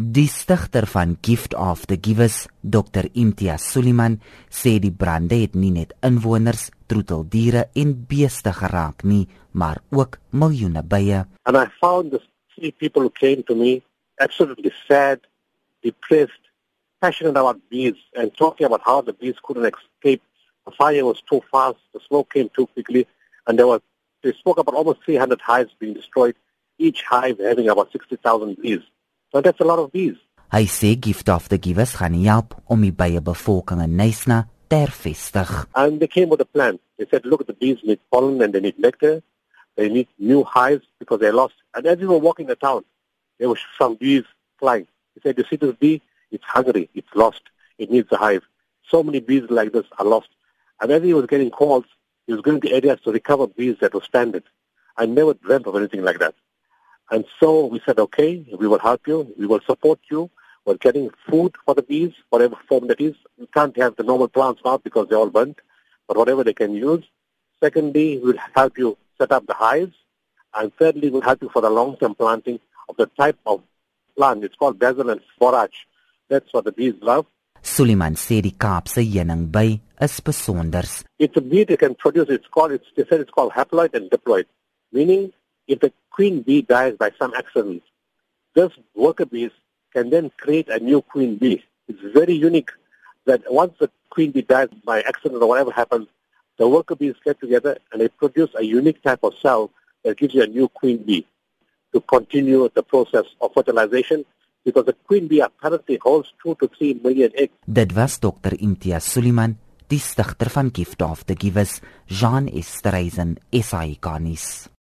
Die stigter van Gift of the Givers, Dr. Imtiaz Sooliman, sê die brande het nie net inwoners, troeteldiere en beeste geraak nie, maar ook miljoene bye. And I found the three people who came to me absolutely sad, depressed, passionate about bees and talking about how the bees couldn't escape. The fire was too fast, the smoke came too quickly, and there was they spoke about almost 300 hives being destroyed, each hive having about 60,000 bees. So that's a lot of bees. Hy sê gift of the givers gaan help om die bye bevolking in Knysna te hervestig. And they came with a plan. They said, look, at the bees need pollen and they need nectar. They need new hives because they're lost. And as we were walking the town, there were some bees flying. He said, you see this bee? It's hungry. It's lost. It needs a hive. So many bees like this are lost. And as he was getting calls, he was going to areas to recover bees that were stranded. I never dreamt of anything like that. And so we said, okay, we will help you. We will support you. We're getting food for the bees, whatever form that is. We can't have the normal plants now because they're all burnt, but whatever they can use. Secondly, we'll help you set up the hives. And thirdly, we'll help you for the long-term planting of the type of plant. It's called basil and borage. That's what the bees love. Sooliman sê die Kaapse heuningby is besonders. It's a bee that can produce, it's called, it's, they said it's called haploid and diploid, meaning if the queen bee dies by some accident, this worker bees can then create a new queen bee. It's very unique that once the queen bee dies by accident or whatever happens, the worker bees get together and they produce a unique type of cell that gives you a new queen bee to continue the process of fertilization because the queen bee apparently holds 2 to 3 million eggs. Dit was Dr. Imtiaz Sooliman, die stigter van Gift of the Givers, Jean Esterhuizen, SAICanis.